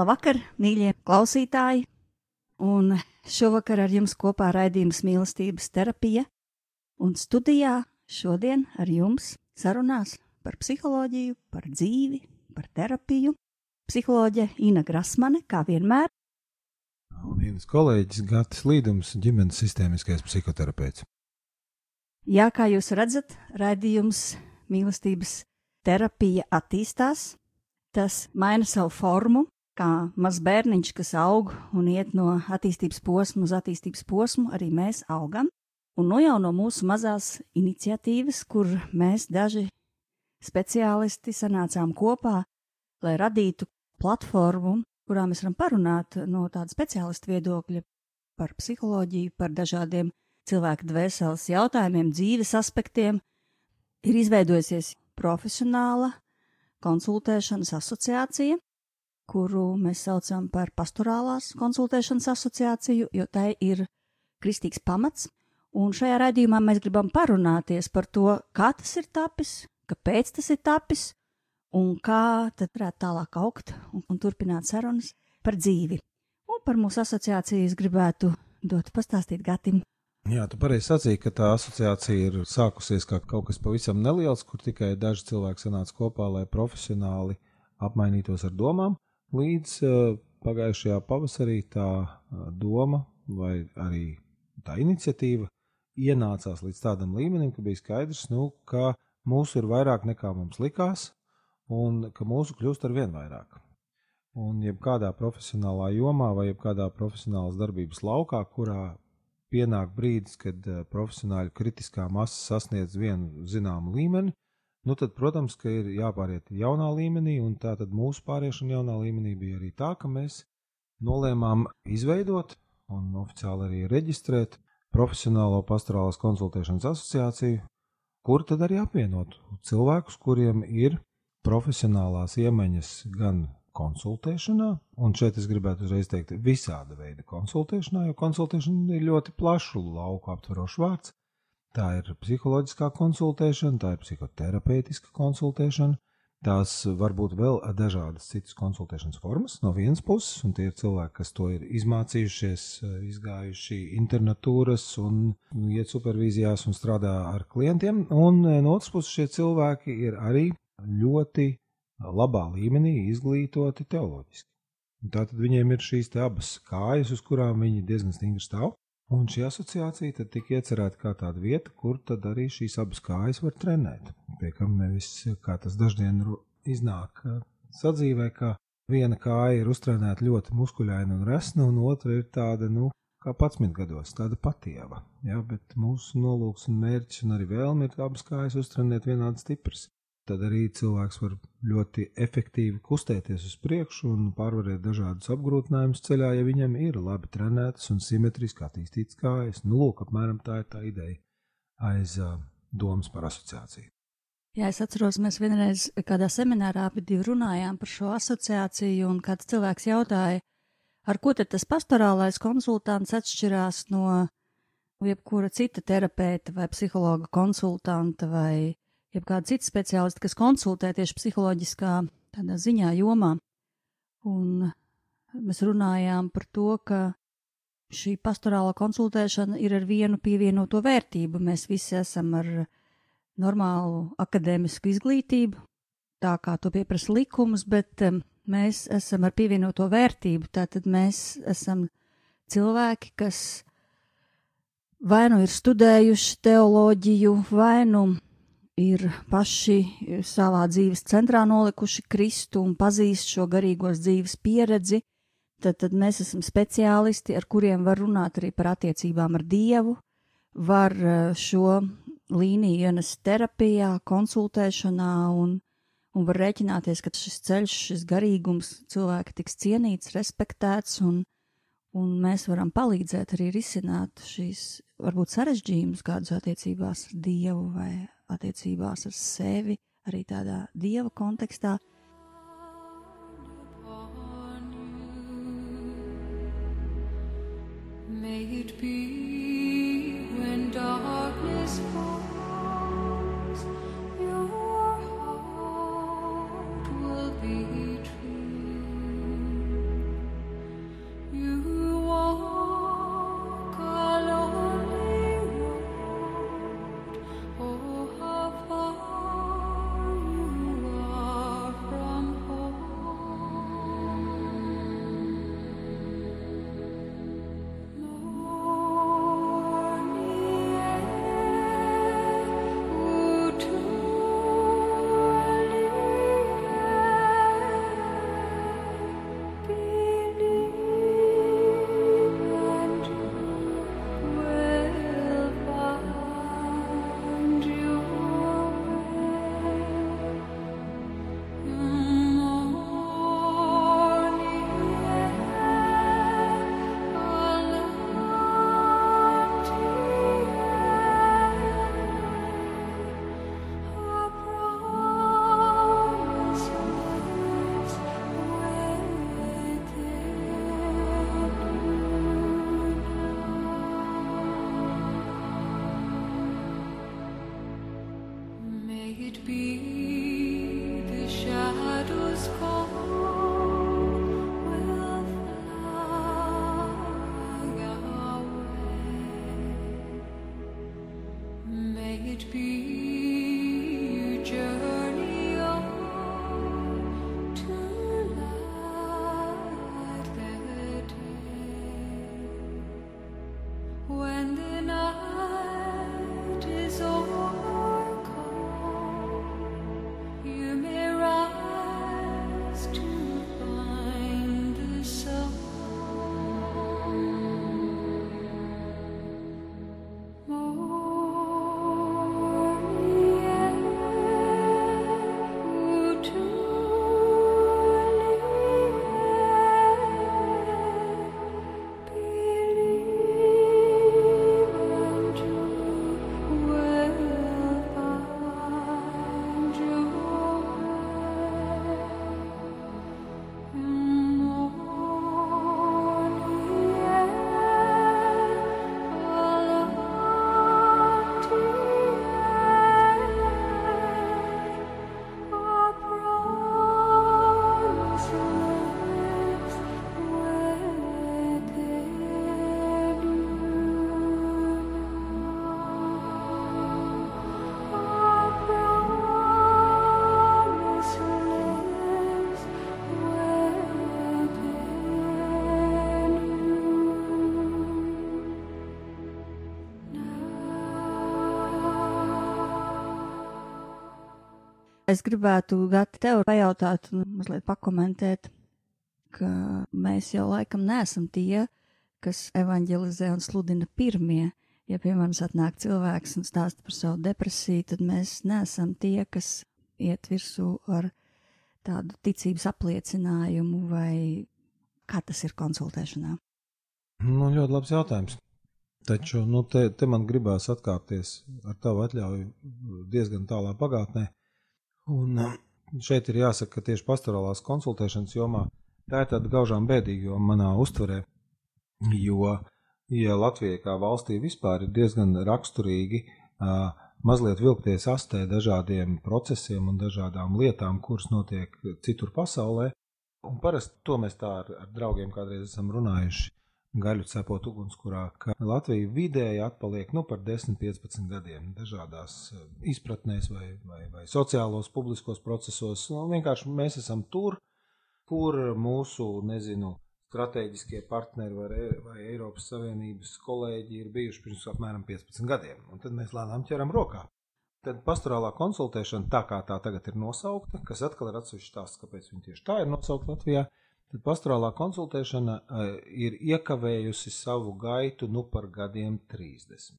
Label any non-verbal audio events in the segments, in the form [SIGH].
Labvakar, mīļie klausītāji! Un šovakar ar jums kopā raidījums mīlestības terapija. Un studijā šodien ar jums sarunās par psiholoģiju, par dzīvi, par terapiju. Psiholoģe Ina Grasmane, kā vienmēr. Un vienas kolēģis Gatis Līdums, ģimenes sistēmiskais psihoterapeits. Jā, kā jūs redzat, raidījums mīlestības terapija attīstās. Tas maina savu formu, kā mazs bērniņš, kas aug un iet no attīstības posma uz attīstības posmu, arī mēs augam. Un nu jau no mūsu mazās iniciatīvas, kur mēs daži speciālisti sanācām kopā, lai radītu platformu, kurā mēs varam parunāt no tāda speciālista viedokļa par psiholoģiju, par dažādiem cilvēku dvēseles jautājumiem, dzīves aspektiem, ir izveidojusies profesionāla konsultēšanas asociācija, kuru mēs saucam par pastorālās konsultēšanas asociāciju, jo tai ir kristīgs pamats. Un šajā raidījumā mēs gribam parunāties par to, kā tas ir tapis, kāpēc tas ir tapis un kā tad varētu tālāk augt un, un turpināt sarunas par dzīvi. Un par mūsu asociāciju es gribētu dot pastāstīt Gatim. Jā, tu pareizi sacīki, ka tā asociācija ir sākusies kā kaut kas pavisam neliels, kur tikai daži cilvēki sanāca kopā, lai profesionāli apmainītos ar domām. Līdz pagājušajā pavasarī tā doma vai arī tā iniciatīva ienācās līdz tādam līmenim, ka bija skaidrs, nu, ka mūsu ir vairāk nekā mums likās, un ka mūsu kļūst ar vien vairāk. Un jebkādā profesionālā jomā vai jebkādā profesionālas darbības laukā, kurā pienāk brīdis, kad profesionāļu kritiskā masa sasniedz vienu zināmu līmeni, Nu, tad, protams, ka ir jāpāriet jaunā līmenī, un tā tad mūsu pāriešana jaunā līmenī bija arī tā, ka mēs nolēmām izveidot un oficiāli arī reģistrēt profesionālo pastorālās konsultēšanas asociāciju, kur tad arī apvienot cilvēkus, kuriem ir profesionālās iemaņas gan konsultēšanā, un šeit es gribētu uzreiz teikt, visāda veida konsultēšanā, jo konsultēšana ir ļoti plašu lauku aptverošs vārds. Tā ir psiholoģiskā konsultēšana, tā ir psihoterapeitiska konsultēšana. Tās var būt vēl dažādas citas konsultēšanas formas no vienas puses, un tie ir cilvēki, kas to ir izmācījušies, izgājuši internetūras un iet supervīzijās un strādā ar klientiem. Un no otras puses šie cilvēki ir arī ļoti labā līmenī izglītoti teoloģiski. Tātad viņiem ir šīs abas kājas, uz kurām viņi diezgan stingri stāv. Un šī asociācija tika iecerēta kā tāda vieta, kur arī šīs abas kājas var trenēt. Piekam nevis, kā tas daždien iznāk sadzīvē, ka viena kāja ir uztrenēta ļoti muskuļaina un resna, un otra ir tāda, nu, kā 11 gados, tāda patieva. Ja, bet mūsu nolūks un mērķis un arī vēlme ir abas kājas uztrenēt vienādi stipras tad arī cilvēks var ļoti efektīvi kustēties uz priekšu un pārvarēt dažādus apgrūtinājumus ceļā, ja viņam ir labi trenētas un simetriski attīstītas kājas. Nu, lūk, apmēram tā ir tā ideja aiz uh, domas par asociāciju. Jā, es atceros, mēs vienreiz kādā seminārā abi runājām par šo asociāciju, un kāds cilvēks jautāja, ar ko tad tas pastorālais konsultants atšķirās no jebkura cita terapeita vai psihologa konsultanta vai jeb kāda cita speciālista, kas konsultē tieši psiholoģiskā tādā ziņā jomā. Un mēs runājām par to, ka šī pastorāla konsultēšana ir ar vienu pievienoto vērtību. Mēs visi esam ar normālu akadēmisku izglītību, tā kā to pieprasa likums, bet um, mēs esam ar pievienoto vērtību. Tātad mēs esam cilvēki, kas vai nu ir studējuši teoloģiju, vai nu ir paši savā dzīves centrā nolikuši Kristu un pazīst šo garīgos dzīves pieredzi, tad, tad mēs esam speciālisti, ar kuriem var runāt arī par attiecībām ar Dievu, var eh, šo līniju ienest terapijā, konsultēšanā un, un var rēķināties, ka šis ceļš, šis garīgums cilvēki tiks cienīts, respektēts un, un mēs varam palīdzēt arī risināt šīs varbūt sarežģījumus kādus attiecībās ar Dievu vai attiecībās ar sevi, arī tādā Dieva kontekstā. May it be when darkness falls, your heart will be Es gribētu Gati tev pajautāt un mazliet pakomentēt, ka mēs jau laikam neesam tie, kas evanģelizē un sludina pirmie. Ja pie manis atnāk cilvēks un stāsta par savu depresiju, tad mēs neesam tie, kas iet virsū ar tādu ticības apliecinājumu vai kā tas ir konsultēšanā. Nu, ļoti labs jautājums. Taču nu, te, te man gribās atkāpties ar tavu atļauju diezgan tālā pagātnē. Un um, šeit ir jāsaka, ka tieši pastorālās konsultēšanas jomā tā ir tāda gaužām bēdīga joma manā uztverē. Jo, ja Latvijai kā valstī vispār ir diezgan raksturīgi uh, mazliet vilkties astē dažādiem procesiem un dažādām lietām, kuras notiek citur pasaulē, un parasti to mēs tā ar, ar draugiem kādreiz esam runājuši. Gaļu cepot ugunskurā, ka Latvija vidēji atpaliek nu, par 10-15 gadiem dažādās eh, izpratnēs vai, vai, vai sociālos, publiskos procesos. Nu, vienkārši mēs esam tur, kur mūsu, nezinu, strateģiskie partneri vai, vai Eiropas Savienības kolēģi ir bijuši pirms apmēram 15 gadiem. Un tad mēs lēnām ķeram rokā. Tad pastorālā konsultēšana, tā kā tā tagad ir nosaukta, kas atkal ir atsevišķs stāsts, kāpēc viņa tieši tā ir nosaukta Latvijā, tad pastorālā konsultēšana uh, ir iekavējusi savu gaitu nu par gadiem 30.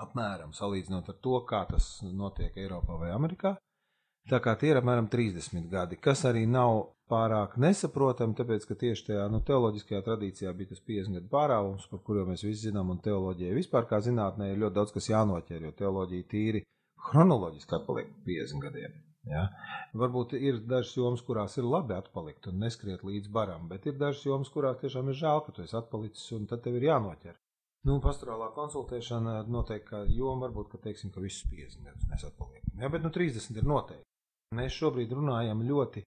Apmēram salīdzinot ar to, kā tas notiek Eiropā vai Amerikā. Tā kā tie ir apmēram 30 gadi, kas arī nav pārāk nesaprotami, tāpēc, ka tieši tajā nu, teoloģiskajā tradīcijā bija tas 50 gadu pārāvums, par kuru mēs visi zinām, un teoloģija vispār kā zinātnē ir ļoti daudz kas jānoķer, jo teoloģija tīri chronoloģiski atpaliek 50 gadiem. Ja? Varbūt ir dažas jomas, kurās ir labi atpalikt un neskriet līdz baram, bet ir dažas jomas, kurās tiešām ir žēl, ka tu esi atpalicis un tad tev ir jānoķer. Nu, pastorālā konsultēšana noteikti, ka joma varbūt, ka teiksim, ka visus 50 gadus mēs atpaliekam. Ja, bet nu 30 ir noteikti. Mēs šobrīd runājam ļoti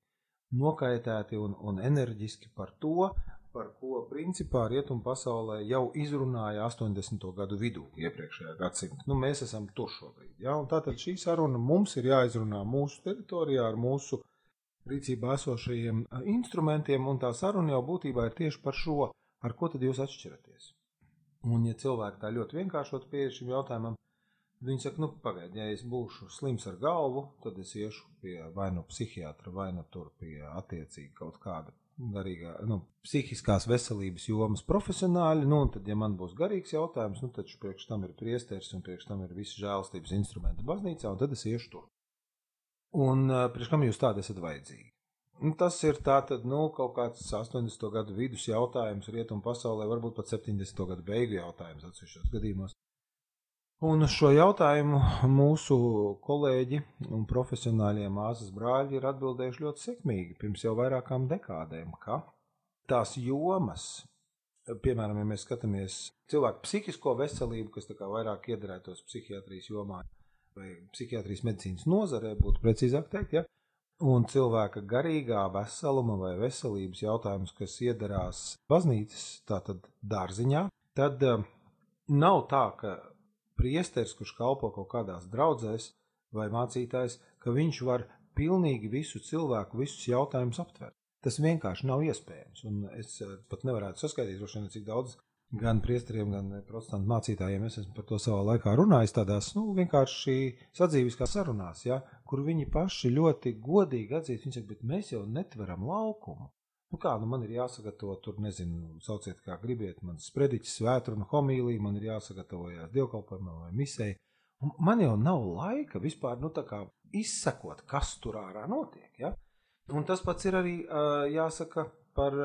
nokaitēti un, un enerģiski par to, par ko principā rietumu pasaulē jau izrunāja 80. gadu vidū iepriekšējā gadsimta. Nu, mēs esam tur šobrīd. Ja? Tātad šī saruna mums ir jāizrunā mūsu teritorijā ar mūsu rīcībā esošajiem instrumentiem, un tā saruna jau būtībā ir tieši par šo, ar ko tad jūs atšķiraties. Un ja cilvēki tā ļoti vienkāršot pie šim jautājumam, Viņi saka, nu, pagaidi, ja es būšu slims ar galvu, tad es iešu pie vai nu psihiatra, vai nu tur pie attiecīgi kaut kāda garīgā, nu, psihiskās veselības jomas profesionāļi. Nu, tad, ja man būs garīgs jautājums, nu, tad priekš tam ir priesteris un priekš tam ir visi žēlstības instrumenti baznīcā, un tad es iešu tur. Un priekš kam jūs tādi esat vajadzīgi? Nu, tas ir tātad, nu, kaut kāds 80. gadu vidus jautājums rietumu pasaulē, varbūt pat 70. gadu beigu jautājums atsevišķos gadījumos. Un uz šo jautājumu mūsu kolēģi un profesionāļie māsas brāļi ir atbildējuši ļoti sekmīgi pirms jau vairākām dekādēm, ka tās jomas, piemēram, ja mēs skatāmies cilvēku psihisko veselību, kas vairāk iederētos psihiatrijas jomā vai psihiatrijas medicīnas nozarē, būtu precīzāk teikt, ja, un cilvēka garīgā veseluma vai veselības jautājums, kas iedarās baznīcas, tātad dārziņā, tad uh, nav tā, ka priesteris, kurš kalpo kaut kādās draudzēs, vai mācītājs, ka viņš var pilnīgi visu cilvēku, visus jautājumus aptvert. Tas vienkārši nav iespējams. Un es eh, pat nevarētu saskaitīt, vien, cik daudz gan priesteriem, gan protestantu mācītājiem es esmu par to savā laikā runājis tādās, nu, vienkārši sadzīviskās sarunās, ja, kur viņi paši ļoti godīgi atzīst, viņi saka, bet mēs jau netveram laukumu. Nu kā, nu man ir jāsagatavo tur, nezinu, sauciet kā gribiet, man sprediķis, svētruna, homīlija, man ir jāsagatavojās dievkalpojumam vai. Un man jau nav laika vispār, nu izsekot, kas tur ārā notiek, ja? Un tas pats ir arī jāsaka par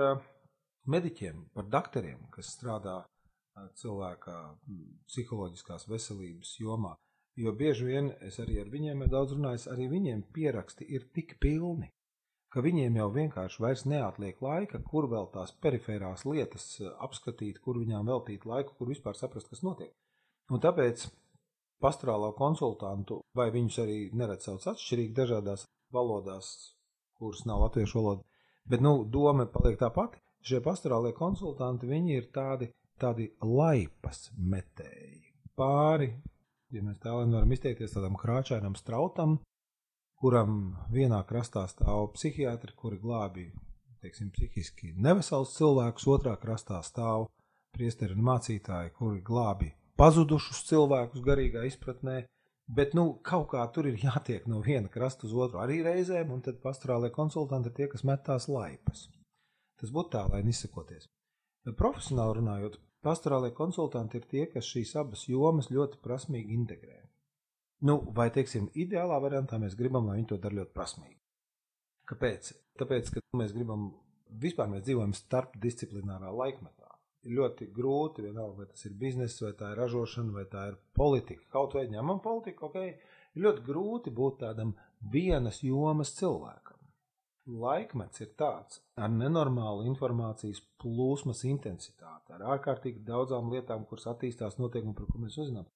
mediķiem, par dakteriem, kas strādā cilvēka psiholoģiskās veselības jomā. Jo bieži vien es arī ar viņiem esmu daudz runājis, arī viņiem pieraksti ir tik pilni, ka viņiem jau vienkārši vairs neatliek laika, kur vēl tās perifērās lietas eh, apskatīt, kur viņām veltīt laiku, kur vispār saprast, kas notiek. Un tāpēc pastorālo konsultantu, vai viņus arī neredz sauc atšķirīgi dažādās valodās, kuras nav latviešu valoda, bet, nu, doma paliek tā pati. Šie pastorālie konsultanti, viņi ir tādi, tādi laipas metēji. Pāri, ja mēs tā varam izteikties, tādam krāčainam strautam, kuram vienā krastā stāv psihiatri, kuri glābi teiksim, psihiski neveselus cilvēkus, otrā krastā stāv priesteri un mācītāji, kuri glābi pazudušus cilvēkus garīgā izpratnē. Bet nu, kaut kā tur ir jātiek no viena krasta uz otru arī reizēm, un tad pastorālajie konsultanti ir tie, kas met tās laipas. Tas būtu tā, lai nesakoties. Profesionāli runājot, pastorālajie konsultanti ir tie, kas šīs abas jomas ļoti prasmīgi integrē. Nu, vai, teiksim, ideālā variantā mēs gribam, lai viņi to dara ļoti prasmīgi. Kāpēc? Tāpēc, ka mēs gribam, vispār mēs dzīvojam starpdisciplinārā laikmetā. Ir ļoti grūti, vienalga, vai tas ir bizness, vai tā ir ražošana, vai tā ir politika. Kaut vai ņemam politiku, ok, ir ļoti grūti būt tādam vienas jomas cilvēkam. Laikmets ir tāds ar nenormālu informācijas plūsmas intensitāti, ar ārkārtīgi daudzām lietām, kuras attīstās notiekumi, par ko mēs uzzinām.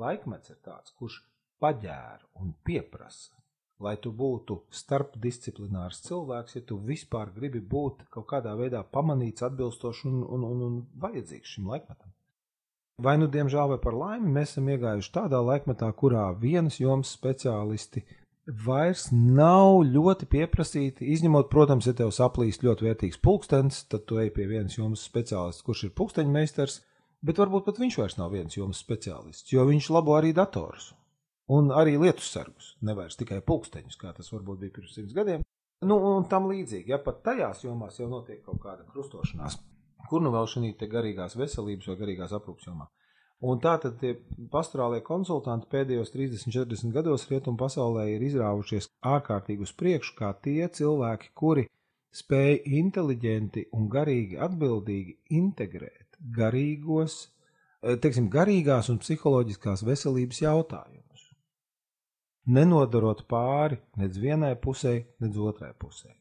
Laikmets ir tāds, kurš paģēra un pieprasa lai tu būtu starpdisciplinārs cilvēks, ja tu vispār gribi būt kaut kādā veidā pamanīts, atbilstošs un, un, un, un vajadzīgs šim laikmetam. Vai nu, diemžēl, vai par laimi, mēs esam iegājuši tādā laikmetā, kurā vienas jomas speciālisti vairs nav ļoti pieprasīti. Izņemot, protams, ja tev saplīst ļoti vērtīgs pulkstenis, tad tu ej pie vienas jomas speciālista, kurš ir pulksteņmeistars, bet varbūt pat viņš vairs nav viens jomas speciālists, jo viņš labo arī datorus un arī lietus sargus, nevis tikai pulksteņus, kā tas varbūt bija pirms simts gadiem. Nu, un tam līdzīgi, ja pat tajās jomās jau notiek kaut kāda krustošanās, kur nu vēl šī garīgās veselības vai garīgās aprūpas jomā. Un tātad tie pastorālie konsultanti pēdējos 30, 40 gados rietumu pasaulē ir izrāvušies ārkārtīgi uz priekšu, kā tie cilvēki, kuri spēj inteliģenti un garīgi atbildīgi integrēt garīgos, eh, teiksim, garīgās un psiholoģiskās veselības jautājumus nenodarot pāri nec vienai pusē, nec otrai pusē.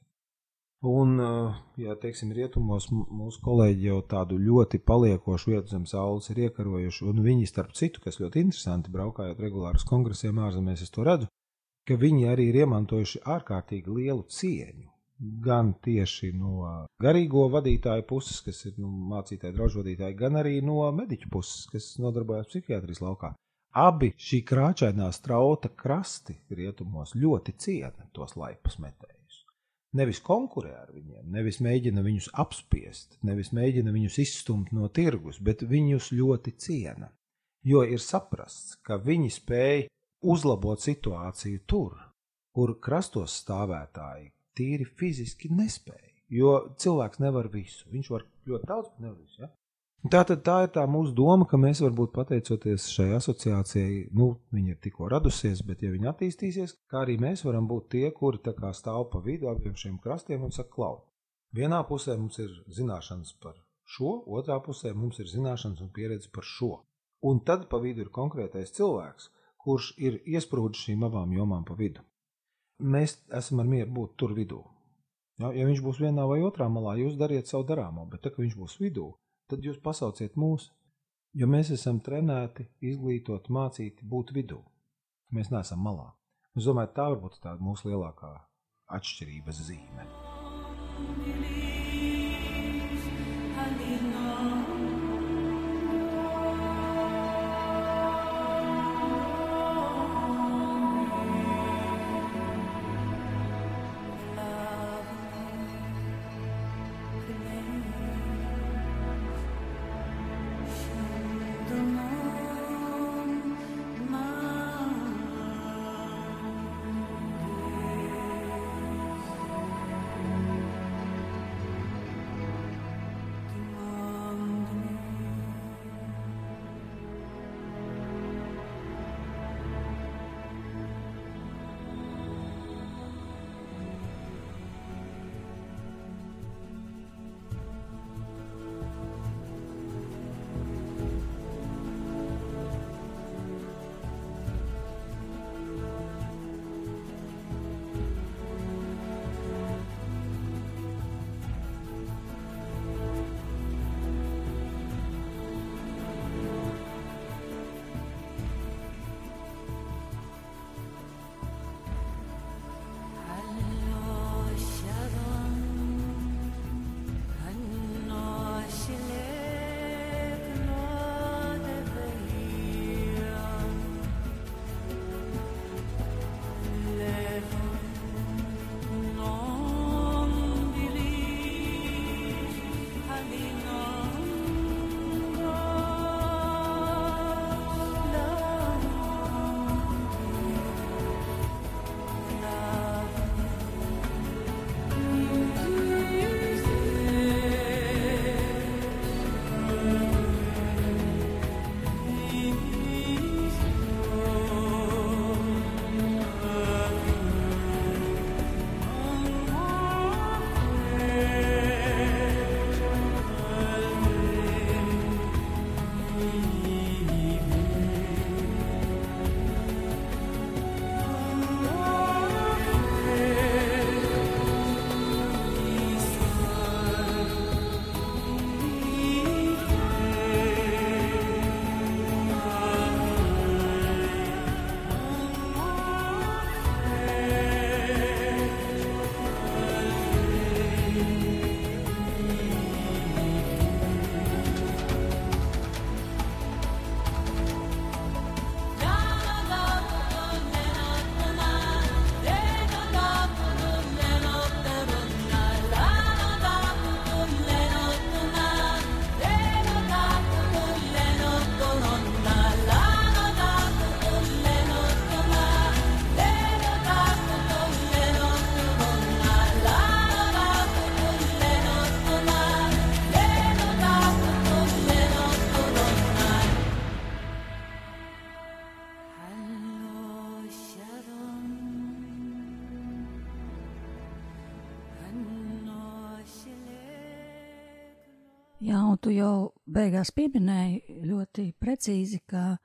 Un, eh, ja teiksim, rietumos mūsu kolēģi jau tādu ļoti paliekošu vietu zem saules ir iekarojuši, un viņi, starp citu, kas ļoti interesanti, braukājot regulāri uz kongresiem ārzemēs, es to redzu, ka viņi arī ir iemantojuši ārkārtīgi lielu cieņu. Gan tieši no garīgo vadītāju puses, kas ir nu, mācītāji, draugu vadītāji, gan arī no mediķu puses, kas nodarbojas psihiatrijas laukā. Abi šī krāšņā strauta krasti rietumos ļoti ciena tos laipus metējus. Nevis konkurē ar viņiem, nevis mēģina viņus apspiest, nevis mēģina viņus izstumt no tirgus, bet viņus ļoti ciena. Jo ir saprasts, ka viņi spēj uzlabot situāciju tur, kur krastos stāvētāji tīri fiziski nespēja. Jo cilvēks nevar visu. Viņš var ļoti daudz, bet nevar visu. Ja? Tātad tā ir tā mūsu doma, ka mēs varbūt pateicoties šai asociācijai, nu, viņa ir tikko radusies, bet ja viņa attīstīsies, kā arī mēs varam būt tie, kuri tā stāv pa vidu abiem šiem krastiem un saka, klau. Vienā pusē mums ir zināšanas par šo, otrā pusē mums ir zināšanas un pieredze par šo. Un tad pa vidu ir konkrētais cilvēks, kurš ir iesprūdis šīm abām jomām pa vidu. Mēs esam ar mieru būt tur vidū. Ja, ja viņš būs vienā vai otrā malā, jūs dariet savu darāmo, bet tā, ka viņš būs vidū, tad jūs pasauciet mūs, jo mēs esam trenēti, izglītoti, mācīti būt vidū. Mēs neesam malā. Es domāju, tā varbūt tā mūsu lielākā atšķirības zīme. Jā, beigās pieminēji ļoti precīzi, ka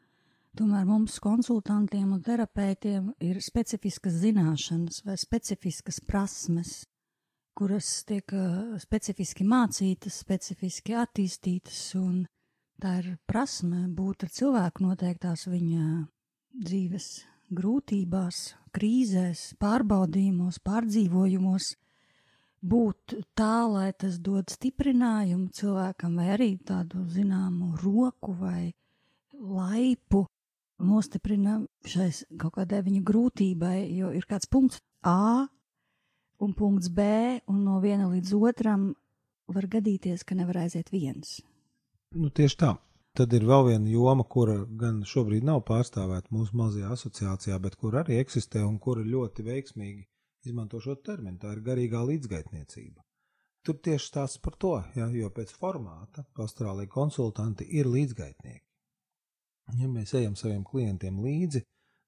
tomēr mums konsultantiem un terapeitiem ir specifiskas zināšanas vai specifiskas prasmes, kuras tiek specifiski mācītas, specifiski attīstītas, un tā ir prasme būt ar cilvēku noteiktās viņa dzīves grūtībās, krīzēs, pārbaudījumos, pārdzīvojumos būt tā, lai tas dod stiprinājumu cilvēkam, vai arī tādu zināmu roku vai laipu nostiprina šai kaut kādai viņa grūtībai, jo ir kāds punkts A un punkts B, un no viena līdz otram var gadīties, ka nevar aiziet viens. Nu, tieši tā. Tad ir vēl viena joma, kura gan šobrīd nav pārstāvēta mūsu mazajā asociācijā, bet kur arī eksistē un kura ļoti veiksmīgi izmanto šo terminu. Tā ir garīgā līdzgaitniecība. Tur tieši stāsts par to, ja, jo pēc formāta pastorālai konsultanti ir līdzgaitnieki. Ja mēs ejam saviem klientiem līdzi,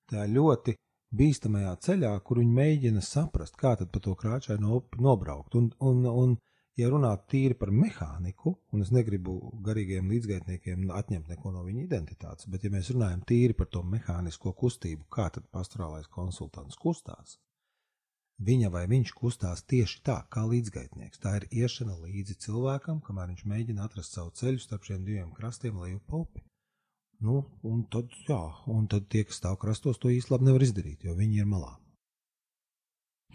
tā ļoti bīstamajā ceļā, kur viņi mēģina saprast, kā tad pa to krāčaino upi nobraukt. Un, un, un, ja runāt tīri par mehāniku, un es negribu garīgiem līdzgaitniekiem atņemt neko no viņa identitātes, bet ja mēs runājam tīri par to mehānisko kustību, kā tad pastorālais konsultants kustās, Viņa vai viņš kustās tieši tā, kā līdzgaitnieks. Tā ir iešana līdzi cilvēkam, kamēr viņš mēģina atrast savu ceļu starp šiem diviem krastiem, lai jau paupi. Nu, un tad, jā, un tad tie, kas stāv krastos, to īsti labi nevar izdarīt, jo viņi ir malā.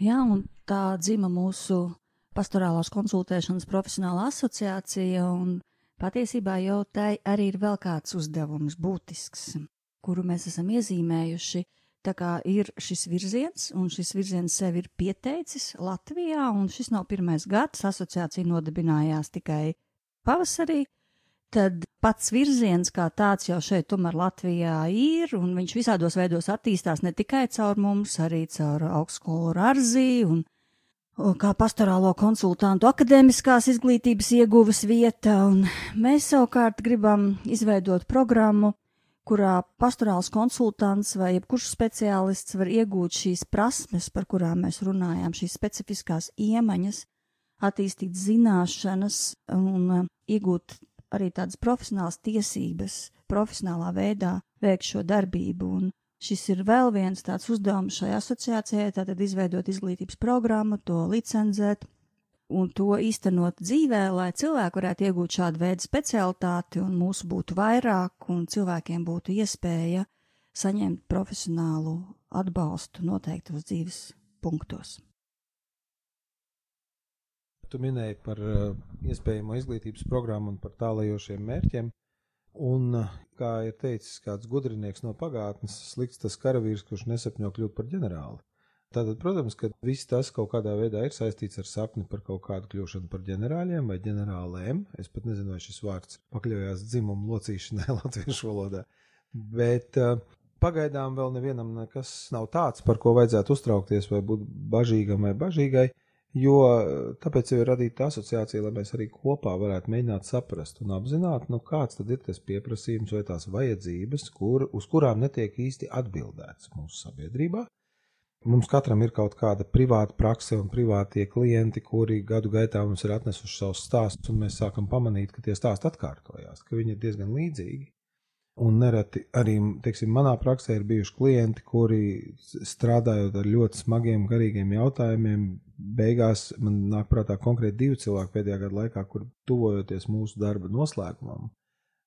Jā, un tā dzima mūsu pastorālās konsultēšanas profesionāla asociācija, un patiesībā jau tai arī ir vēl kāds uzdevums būtisks, kuru mēs esam iezīmējuši Tā kā ir šis virziens, un šis virziens sev ir pieteicis Latvijā, un šis nav pirmais gads, asociācija nodibinājās tikai pavasarī, tad pats virziens kā tāds jau šeit tomēr Latvijā ir, un viņš visādos veidos attīstās ne tikai caur mums, arī caur augstskolu Rarzī un kā pastorālo konsultantu akadēmiskās izglītības ieguves vieta, un mēs savukārt gribam izveidot programmu, kurā pastorāls konsultants vai jebkurš speciālists var iegūt šīs prasmes, par kurām mēs runājām, šīs specifiskās iemaņas, attīstīt zināšanas un uh, iegūt arī tādas profesionālas tiesības, profesionālā veidā veikt šo darbību. Un šis ir vēl viens tāds uzdevums šai asociācijai, tātad izveidot izglītības programmu, to licenzēt, un to īstenot dzīvē, lai cilvēki varētu iegūt šādu veidu specialitāti un mūsu būtu vairāk un cilvēkiem būtu iespēja saņemt profesionālu atbalstu noteiktos dzīves punktos. Tu minēji par uh, iespējamo izglītības programmu un par tālajošiem mērķiem. Un, uh, kā ir teicis kāds gudrinieks no pagātnes, slikts tas karavīrs, kurš nesapņo kļūt par ģenerāli. Tātad, protams, ka viss tas kaut kādā veidā ir saistīts ar sapni par kaut kādu kļūšanu par ģenerāļiem vai ģenerālēm. Es pat nezinu, vai šis vārds pakļaujās dzimumu locīšanai [LAUGHS] latviešu valodā. Bet uh, pagaidām vēl nevienam nekas nav tāds, par ko vajadzētu uztraukties vai būt bažīgam vai bažīgai, jo tāpēc jau ir radīta asociācija, lai mēs arī kopā varētu mēģināt saprast un apzināt, nu kāds ir tas pieprasījums vai tās vajadzības, kur, uz kurām netiek īsti atbildēts mūsu sabiedrībā Mums katram ir kaut kāda privāta prakse un privātie klienti, kuri gadu gaitā mums ir atnesuši savus stāstus, un mēs sākam pamanīt, ka tie stāsti atkārtojās, ka viņi ir diezgan līdzīgi. Un nereti arī, teiksim, manā praksē ir bijuši klienti, kuri strādājot ar ļoti smagiem, garīgiem jautājumiem, beigās man nāk prātā konkrēti divi cilvēki pēdējā gada laikā, kur tuvojoties mūsu darba noslēgumam,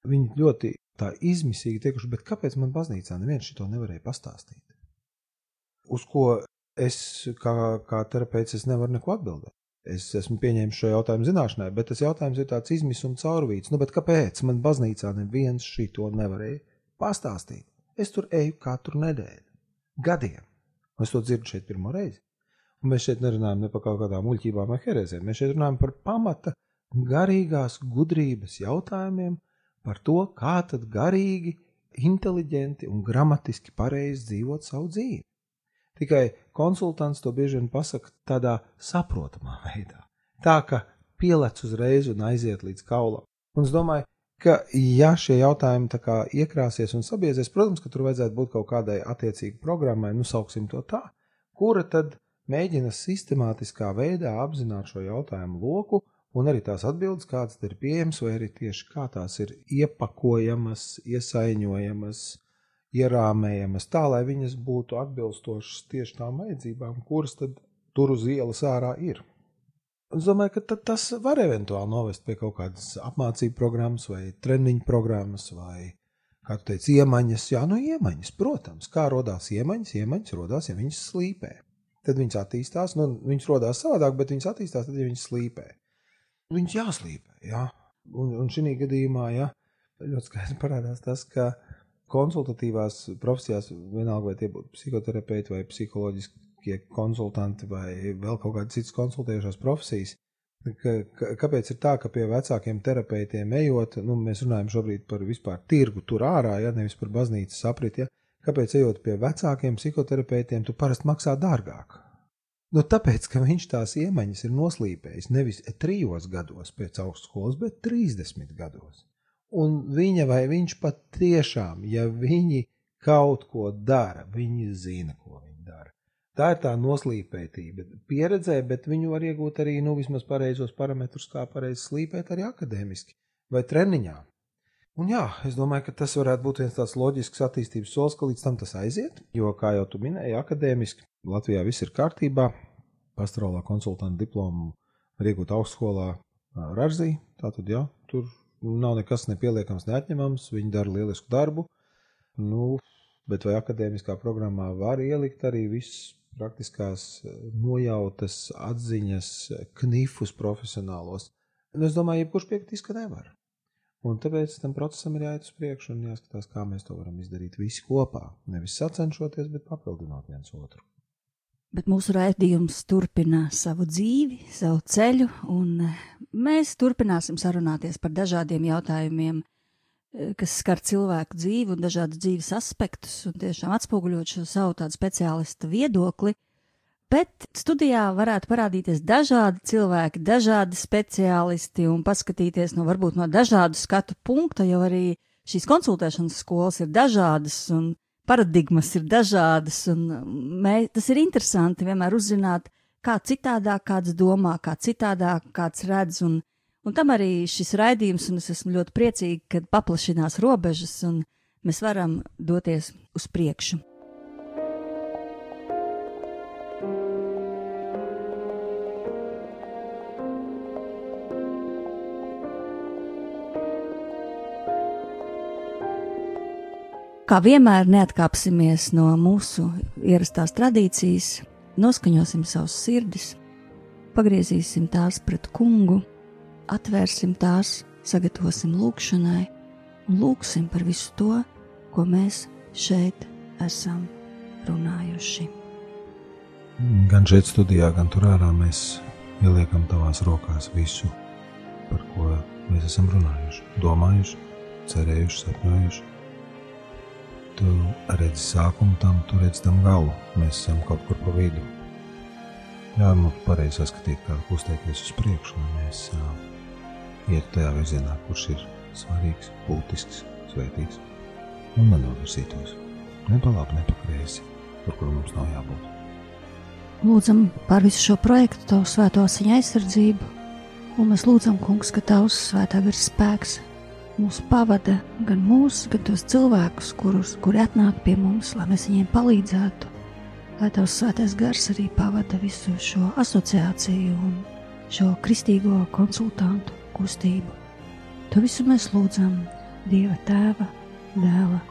viņi ļoti tā izmisīgi tiekuši, bet kāpēc man baznīcā neviens šito nevarēja pastāstīt? Uz ko es kā, kā terapeits es nevaru neko atbildēt. Es esmu pieņēmis šo jautājumu zināšanai, bet tas jautājums ir tāds izmisums caurvīts. Nu, kāpēc man baznīcā neviens šito nevarēja pastāstīt? Es tur eju katru nedēļu, gadiem. Es to dzirdu šeit pirmo reizi. Un mēs šeit nerunājam ne par kaut kādām muļķībām vai herēzēm. Mēs šeit runājam par pamata garīgās gudrības jautājumiem, par to, kā tad garīgi, inteliģenti un gramatiski pareizi dzīvot savu dzīvi. Tikai konsultants to bieži vien pasaka tādā saprotamā [LAUGHS] veidā. Tā ka pielec uzreiz un aiziet līdz kaulam. Un es domāju, ka, ja šie jautājumi iekrāsies un sabiezies, protams, ka tur vajadzētu būt kaut kādai attiecīgai programmai, nu sauksim to tā, kura tad mēģina sistemātiskā veidā apzināt šo jautājumu loku un arī tās atbildes, kādas ir pieejamas, vai arī tieši kā tās ir iepakojamas, iesaiņojamas, ierāmējamas, tā lai viņas būtu atbilstošas tieši tām vajadzībām, kuras tad tur uz ielas ārā ir. Es domāju, ka tas var eventuāli novest pie kaut kādas apmācību programmas, vai treniņu programmas, vai, kā tu teici, iemaņas. Jā, nu, iemaņas, protams, kā radās iemaņas. Iemaņas radās, ja viņas slīpē. Tad viņas attīstās, nu, viņas radās savādāk, bet viņas attīstās tad, ja viņas slīpē. Viņas jāslīpē, jā. Un, un šī gadījumā, jā, ļoti skaidri parādās tas, ka konsultatīvās profesijās, vienalga vai tie būtu psihoterapeiti vai psiholoģiskie konsultanti vai vēl kaut kādas citas konsultējošās profesijas, Ka, ka, kāpēc ir tā, ka pie vecākiem terapeitiem ejot, nu, mēs runājam šobrīd par vispār tirgu tur ārā, ja nevis par baznīcas apriti, ja, kāpēc ejot pie vecākiem psihoterapeitiem, tu parasti maksā dārgāk? Nu, tāpēc, ka viņš tās iemaņas ir noslīpējis nevis trijos gados pēc augstskolas, bet 30 gados. Un viņa vai viņš pat tiešām, ja viņi kaut ko dara, viņi zina, ko viņi dara. Tā ir tā noslīpētība. Pieredzē, bet viņu var iegūt arī nu, vismaz pareizos parametrus, kā pareizi slīpēt arī akadēmiski vai treniņā. Un jā, es domāju, ka tas varētu būt viens tāds loģisks attīstības solis, ka līdz tam tas aiziet. Jo, kā jau tu minēji, akadēmiski Latvijā viss ir kārtībā. Pastorālā konsultanta diplomu var iegūt augstskolā Rāzī. Tātad, jā, tur nav nekas nepieliekams, neatņemams. Viņi dara lielisku darbu. Nu, bet vai akadēmiskā programmā var ielikt arī viss praktiskās eh, nojautas, atziņas, knifus profesionālos. Un es domāju, jebkurš piekritīs, ka nevar. Un tāpēc tam procesam ir jāiet uz priekšu un jāskatās, kā mēs to varam izdarīt visi kopā. Nevis sacenšoties, bet papildinot viens otru. Bet mūsu raidījums turpina savu dzīvi, savu ceļu, un eh, mēs turpināsim sarunāties par dažādiem jautājumiem, Eh, kas skar cilvēku dzīvi un dažādas dzīves aspektus, un tiešām atspoguļot šo savu tādu speciālista viedokli. Bet studijā varētu parādīties dažādi cilvēki, dažādi speciālisti un paskatīties no varbūt no dažādu skatu punkta, jo arī šīs konsultēšanas skolas ir dažādas un paradigmas ir dažādas, un mē, tas ir interesanti vienmēr uzzināt, kā citādāk kāds domā, kā citādāk kāds redz, un Un tam arī šis raidījums, un es esmu ļoti priecīga, ka paplašinās robežas un mēs varam doties uz priekšu. Kā vienmēr neatkāpsimies no mūsu ierastās tradīcijas, noskaņosim savus sirdis, pagriezīsim tās pret kungu atvērsim tās, sagatavosim lūgšanai un lūgsim par visu to, ko mēs šeit esam runājuši. Gan šeit, studijā, gan tur ārā mēs ieliekam tavās rokās visu, par ko mēs esam runājuši, domājuši, cerējuši, sapņojuši. Tu redzi sākumu tam, tu redzi tam galu. Mēs esam kaut kur pa vidu. Jā, mums pareizi saskatīt, kā kustēties uz priekšu, lai mēs uh, iet tajā virzienā, kurš ir svarīgs, būtisks, svētīgs, un nenovirzītos ne pa labi, ne pa kreisi, tur, kur mums nav jābūt. Lūdzam par visu šo projektu, Tavu svēto asiņu aizsardzību, un mēs lūdzam, Kungs, ka Tavs svētā virs spēks mūs pavada, gan mūs, gan tos cilvēkus, kurus, kuri atnāk pie mums, lai mēs viņiem palīdzētu, lai Tavs svētais gars arī pavada visu šo asociāciju un šo kristīgo konsultantu kustību. To visu mēs lūdzam Dieva Tēva, Dēla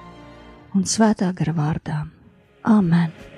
un Svētā gara vārdā. Āmen!